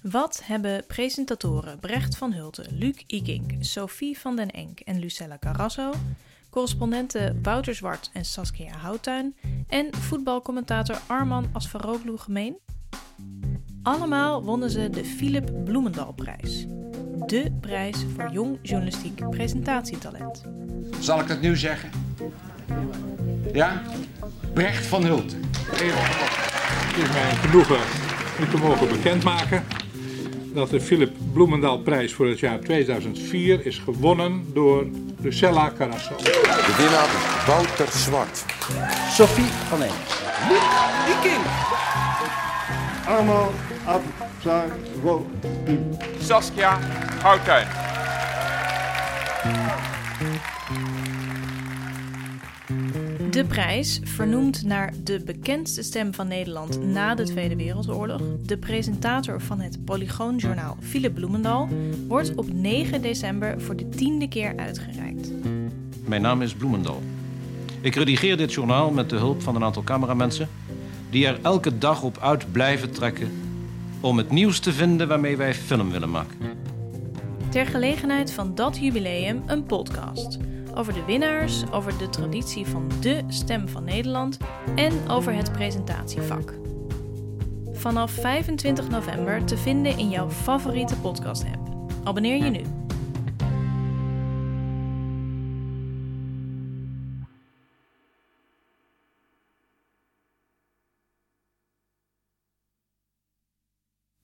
Wat hebben presentatoren Brecht van Hulten, Luc Ikink, Sophie van den Enk en Lucella Carrasso, correspondenten Wouter Zwart en Saskia Houttuin en voetbalcommentator Arman Asfaroglu gemeen? Allemaal wonnen ze de Philip Bloemendalprijs. De prijs voor jong journalistiek presentatietalent. Zal ik het nu zeggen? Ja? Brecht van Hulten. Het is mij een genoegen u te mogen bekendmaken dat de Philip Bloemendaalprijs voor het jaar 2004 is gewonnen door Lucella Carasso. De winnaar Wouter Zwart. Sophie van Eem. Arman Abzaroglu. Saskia Houttuin. De prijs, vernoemd naar de bekendste stem van Nederland na de Tweede Wereldoorlog, de presentator van het Polygoonjournaal Philip Bloemendal, wordt op 9 december voor de tiende keer uitgereikt. Mijn naam is Bloemendal. Ik redigeer dit journaal met de hulp van een aantal cameramensen... die er elke dag op uit blijven trekken... om het nieuws te vinden waarmee wij film willen maken. Ter gelegenheid van dat jubileum een podcast. Over de winnaars, over de traditie van de stem van Nederland en over het presentatievak. Vanaf 25 november te vinden in jouw favoriete podcast-app. Abonneer je nu.